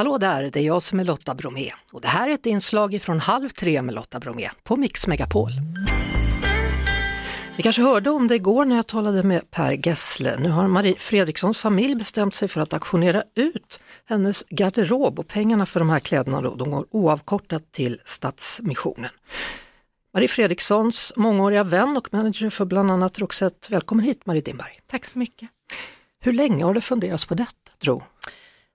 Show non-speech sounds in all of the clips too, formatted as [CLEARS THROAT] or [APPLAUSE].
Hallå där, det är jag som är Lotta Bromé och det här är ett inslag från Halv tre med Lotta Bromé på Mix Megapol. Ni kanske hörde om det igår när jag talade med Per Gessle. Nu har Marie Fredrikssons familj bestämt sig för att auktionera ut hennes garderob och pengarna för de här kläderna då, de går oavkortat till Stadsmissionen. Marie Fredrikssons mångåriga vän och manager för bland annat Roxette. Välkommen hit Marie Dimberg. Tack så mycket. Hur länge har det funderats på detta tro?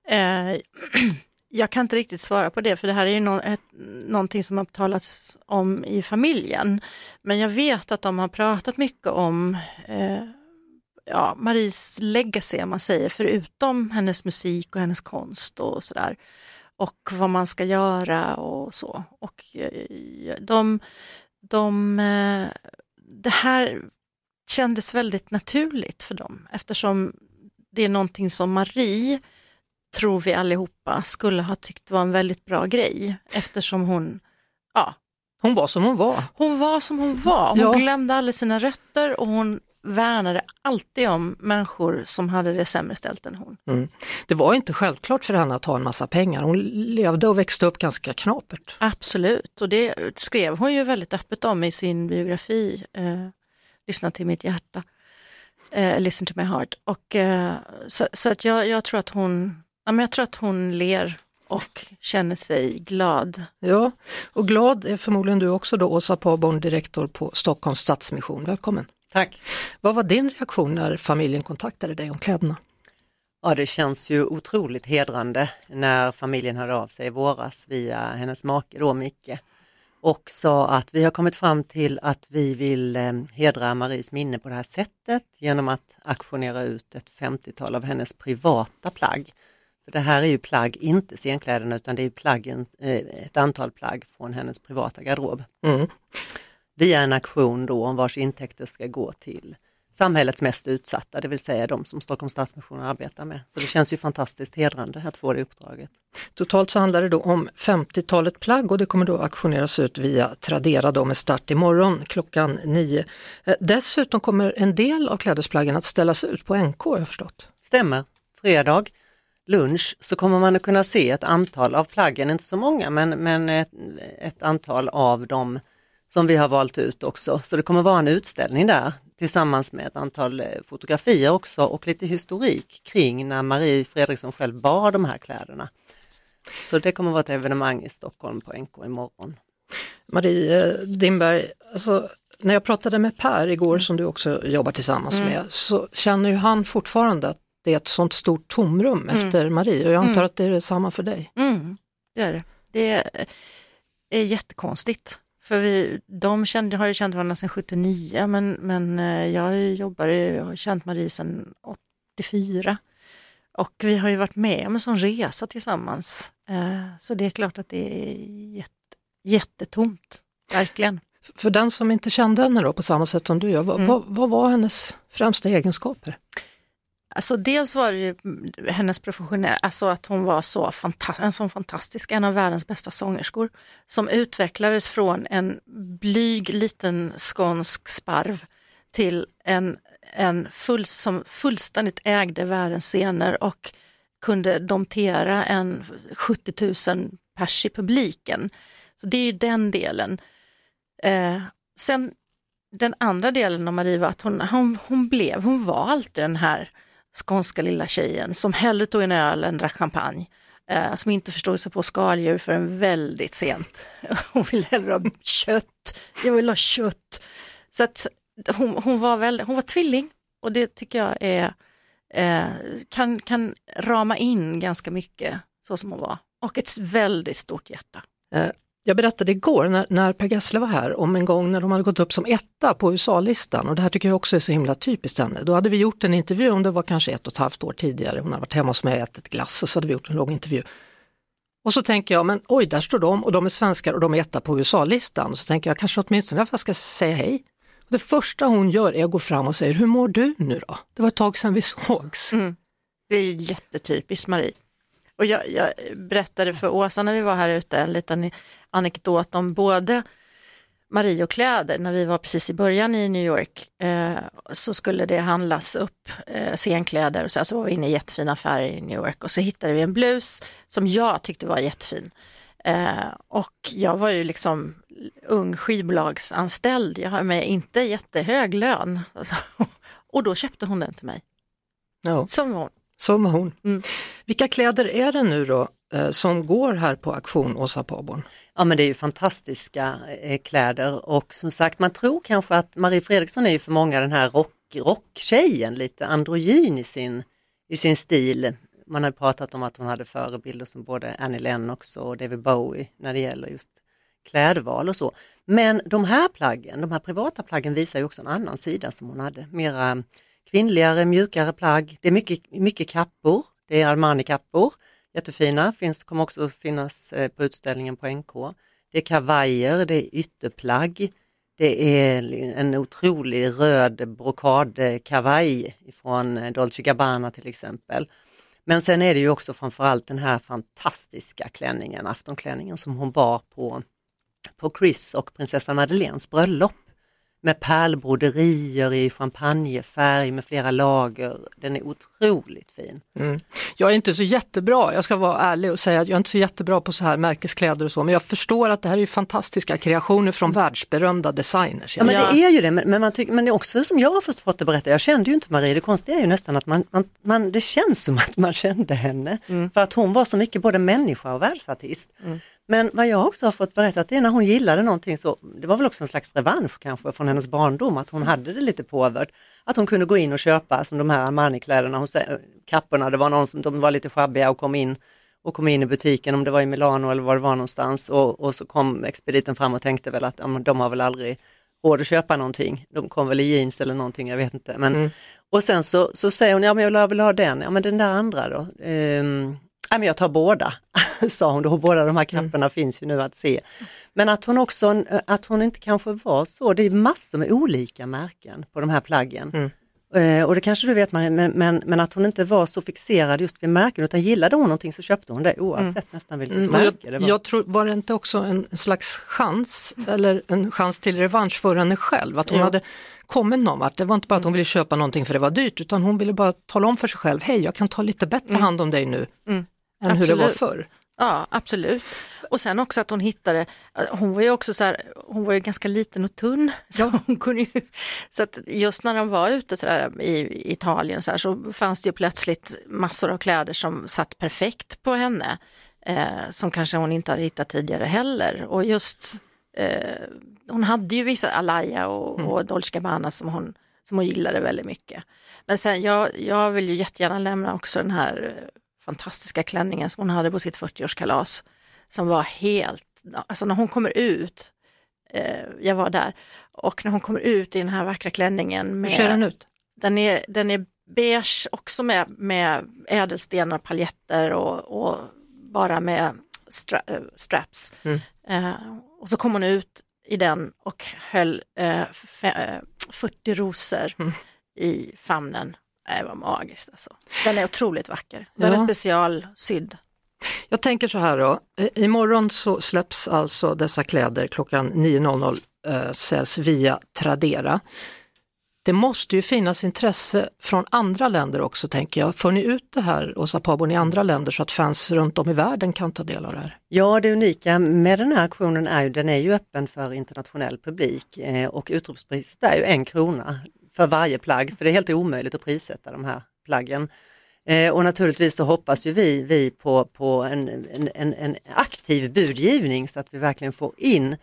Eh, [CLEARS THROAT] jag kan inte riktigt svara på det för det här är ju no ett, någonting som har talats om i familjen. Men jag vet att de har pratat mycket om eh, ja, Maries legacy om man säger, förutom hennes musik och hennes konst och sådär. Och vad man ska göra och så. Och eh, de, de, eh, det här kändes väldigt naturligt för dem eftersom det är någonting som Marie tror vi allihopa skulle ha tyckt var en väldigt bra grej eftersom hon, ja. Hon var som hon var. Hon var som hon var. Hon ja. glömde aldrig sina rötter och hon värnade alltid om människor som hade det sämre ställt än hon. Mm. Det var inte självklart för henne att ha en massa pengar. Hon levde och växte upp ganska knapert. Absolut, och det skrev hon ju väldigt öppet om i sin biografi, eh, Lyssna till mitt hjärta, eh, Listen to my heart. Och, eh, så, så, att jag, jag tror att hon Ja, men jag tror att hon ler och känner sig glad. Ja, och glad är förmodligen du också då, Åsa Paborn, direktor på Stockholms Stadsmission. Välkommen! Tack! Vad var din reaktion när familjen kontaktade dig om kläderna? Ja, det känns ju otroligt hedrande när familjen hörde av sig i våras via hennes make då, Micke och sa att vi har kommit fram till att vi vill eh, hedra Maries minne på det här sättet genom att auktionera ut ett 50-tal av hennes privata plagg för det här är ju plagg, inte scenkläderna utan det är plaggen, eh, ett antal plagg från hennes privata garderob. Mm. Via en aktion då om vars intäkter ska gå till samhällets mest utsatta, det vill säga de som Stockholms Stadsmission arbetar med. Så det känns ju fantastiskt hedrande att få det uppdraget. Totalt så handlar det då om 50-talet plagg och det kommer då auktioneras ut via Tradera då med start imorgon klockan 9. Eh, dessutom kommer en del av klädesplaggen att ställas ut på NK har jag förstått. Stämmer, fredag lunch så kommer man att kunna se ett antal av plaggen, inte så många men, men ett, ett antal av dem som vi har valt ut också. Så det kommer vara en utställning där tillsammans med ett antal eh, fotografier också och lite historik kring när Marie Fredriksson själv bar de här kläderna. Så det kommer vara ett evenemang i Stockholm på NK imorgon. Marie eh, Dimberg, alltså, när jag pratade med Per igår som du också jobbar tillsammans mm. med så känner ju han fortfarande att det är ett sånt stort tomrum mm. efter Marie och jag antar mm. att det är detsamma för dig. Mm, det är det. Det är, jättekonstigt. För vi, de kände, har ju känt varandra sedan 79 men, men eh, jag jobbar, jag har känt Marie sedan 84. Och vi har ju varit med om en sån resa tillsammans. Eh, så det är klart att det är jätte, jättetomt, verkligen. För den som inte kände henne då på samma sätt som du gör, mm. vad, vad var hennes främsta egenskaper? Alltså dels var det ju mm, hennes professionella, alltså att hon var så en sån fantastisk, en av världens bästa sångerskor som utvecklades från en blyg liten skånsk sparv till en, en full, som fullständigt ägde världens scener och kunde domtera en 70 000 pers i publiken. Så det är ju den delen. Eh, sen den andra delen av Marie var att hon, hon, hon blev, hon var alltid den här skånska lilla tjejen som hellre tog en öl än drack champagne. Eh, som inte förstod sig på skaldjur förrän väldigt sent. [LAUGHS] Hon ville hellre ha kött, jag vill ha kött. Så att hon, hon, var, väl, hon var tvilling och det tycker jag är, eh, kan, kan rama in ganska mycket så som hon var. Och ett väldigt stort hjärta. Eh, jag berättade igår när, när Per Gessle var här om en gång när de hade gått upp som etta på USA-listan och det här tycker jag också är så himla typiskt henne. Då hade vi gjort en intervju, om det var kanske ett och ett halvt år tidigare, hon hade varit hemma hos mig och ätit glass och så hade vi gjort en lång intervju. Och så tänker jag, men oj, där står de och de är svenskar och de är etta på USA-listan. Så tänker jag kanske åtminstone jag ska säga hej. Och det första hon gör är att gå fram och säga, hur mår du nu då? Det var ett tag sedan vi sågs. Mm. Det är ju jättetypiskt Marie. Och jag, jag, berättade för Åsa när vi var här ute en liten anekdot om både Marie och kläder, när vi var precis i början i New York, eh, så skulle det handlas upp eh, scenkläder och så, så var vi inne i jättefina affärer i New York och så hittade vi en blus som jag tyckte var jättefin. Eh, och jag var ju liksom ung skivbolagsanställd, jag har med inte jättehög lön. Alltså, [LAUGHS] och då köpte hon den till mig. Ja. Som hon. Som hon. Mm. Vilka kläder är det nu då eh, som går här på auktion Åsa Paborn? Ja men det är ju fantastiska eh, kläder och som sagt man tror kanske att Marie Fredriksson är ju för många den här rock, rocktjejen, lite androgyn i sin, i sin stil. Man har pratat om att hon hade förebilder som både Annie Lennox och David Bowie när det gäller just klädval och så. Men de här plaggen, de här privata plaggen visar ju också en annan sida som hon hade, mera kvinnligare, mjukare plagg. Det är mycket, mycket kappor, det är Armani-kappor, jättefina, finns, kommer också finnas eh, på utställningen på NK. Det är kavajer, det är ytterplagg, det är en otrolig röd brokadkavaj från eh, Dolce Gabbana till exempel. Men sen är det ju också framförallt den här fantastiska klänningen, aftonklänningen som hon bar på, på Chris och prinsessan Madeleines bröllop med pärlbroderier i champagnefärg med flera lager. Den är otroligt fin. Mm. Jag är inte så jättebra, jag ska vara ärlig och säga att jag är inte så jättebra på så här märkeskläder och så, men jag förstår att det här är fantastiska kreationer från världsberömda designers. Ja, men det är ju det, men, man tycker, men det är också som jag har först fått det berätta, jag kände ju inte Marie, det konstiga är ju nästan att man, man, man det känns som att man kände henne, mm. för att hon var så mycket både människa och världsartist. Mm. Men vad jag också har fått berättat är när hon gillade någonting så, det var väl också en slags revansch kanske från hennes barndom, att hon hade det lite påvert. Att hon kunde gå in och köpa som de här Armani-kläderna, kapporna, det var någon som de var lite schabbiga och kom in och kom in i butiken, om det var i Milano eller var det var någonstans och, och så kom expediten fram och tänkte väl att ja, de har väl aldrig råd att köpa någonting. De kom väl i jeans eller någonting, jag vet inte. Men, mm. Och sen så, så säger hon, ja men jag vill ha den, ja men den där andra då. Um, ja, men jag tar båda, [LAUGHS] sa hon då, båda de här knapparna mm. finns ju nu att se. Men att hon också, att hon inte kanske var så, det är massor med olika märken på de här plaggen. Mm. Eh, och det kanske du vet men, men, men, att hon inte var så fixerad just vid märken utan gillade hon någonting så köpte hon det oavsett mm. nästan vilket mm. märke jag, det var. Jag tror, var det inte också en slags chans eller en chans till revansch för henne själv? Att hon jo. hade kommit någon vart. Det var inte bara att hon ville köpa någonting för det var dyrt utan hon ville bara tala om för sig själv, hej jag kan ta lite bättre mm. hand om dig nu mm än Absolut. hur det var förr. Ja, absolut. Och sen också att hon hittade, hon var ju också så här, hon var ju ganska liten och tunn. [LAUGHS] Så, hon kunde ju, så att just när de var ute så där, i Italien så, här, så fanns det ju plötsligt massor av kläder som satt perfekt på henne. Eh, som kanske hon inte hade hittat tidigare heller. Och just, eh, hon hade ju vissa Alaya och, mm. och Dolce Gabbana som hon, som hon gillade väldigt mycket. Men sen jag, jag vill ju jättegärna lämna också den här fantastiska klänningen som hon hade på sitt 40-årskalas. Som var helt, alltså när hon kommer ut, eh, jag var där, och när hon kommer ut i den här vackra klänningen. Med, Hur ser den ut? Den är, den är beige också med, med ädelstenar, paljetter och, och bara med stra, äh, straps. Mm. Eh, och så kom hon ut i den och höll eh, fe, 40 eh, rosor mm. i famnen det var magiskt alltså. Den är otroligt vacker. Den ja. är specialsydd. Jag tänker så här då, imorgon så släpps alltså dessa kläder klockan 9.00 äh, säljs via Tradera. Det måste ju finnas intresse från andra länder också tänker jag. För ni ut det här, Åsa Pabon, i andra länder så att fans runt om i världen kan ta del av det här? Ja, det unika med den här aktionen är ju, den är ju öppen för internationell publik eh, och utropspriset är ju en krona för varje plagg, för det är helt omöjligt att prissätta de här plaggen. Eh, och naturligtvis så hoppas ju vi, vi på, på en, en, en aktiv budgivning så att vi verkligen får in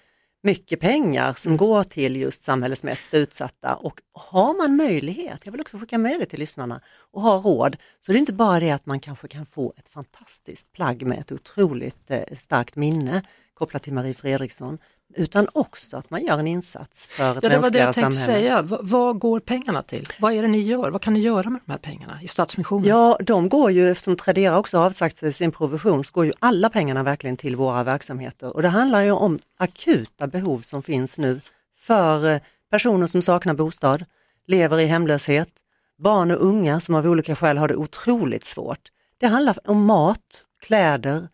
mycket pengar som går till just samhällets mest utsatta och har man möjlighet, jag vill också skicka med det till lyssnarna, och har råd så det är inte bara det att man kanske kan få ett fantastiskt plagg med ett otroligt eh, starkt minne kopplat till Marie Fredriksson utan också att man gör en insats för ett ja, det var det jag tänkte säga. V vad går pengarna till? Vad är det ni gör? Vad kan ni göra med de här pengarna i Stadsmissionen? Ja, de går ju, eftersom Tradera också har avsagt sig sin provision, så går ju alla pengarna verkligen till våra verksamheter. Och det handlar ju om akuta behov som finns nu för eh, personer som saknar bostad, lever i hemlöshet, barn och unga som av olika skäl har det otroligt svårt. Det handlar om mat, kläder,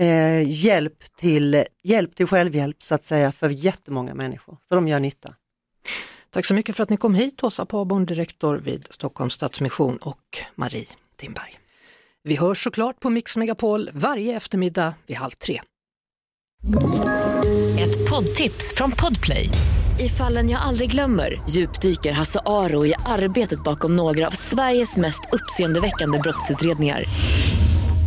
eh, hjälp, till, hjälp till självhjälp så att säga för jättemånga människor. Så de gör nytta. Tack så mycket för att ni kom hit, Åsa Pabon, direktor vid Stockholms Stadsmission och Marie Timberg. Vi hörs såklart på Mix Megapol varje eftermiddag vid halv tre. Ett poddtips från Podplay. I fallen jag aldrig glömmer djupdyker Hasse Aro i arbetet bakom några av Sveriges mest uppseendeväckande brottsutredningar.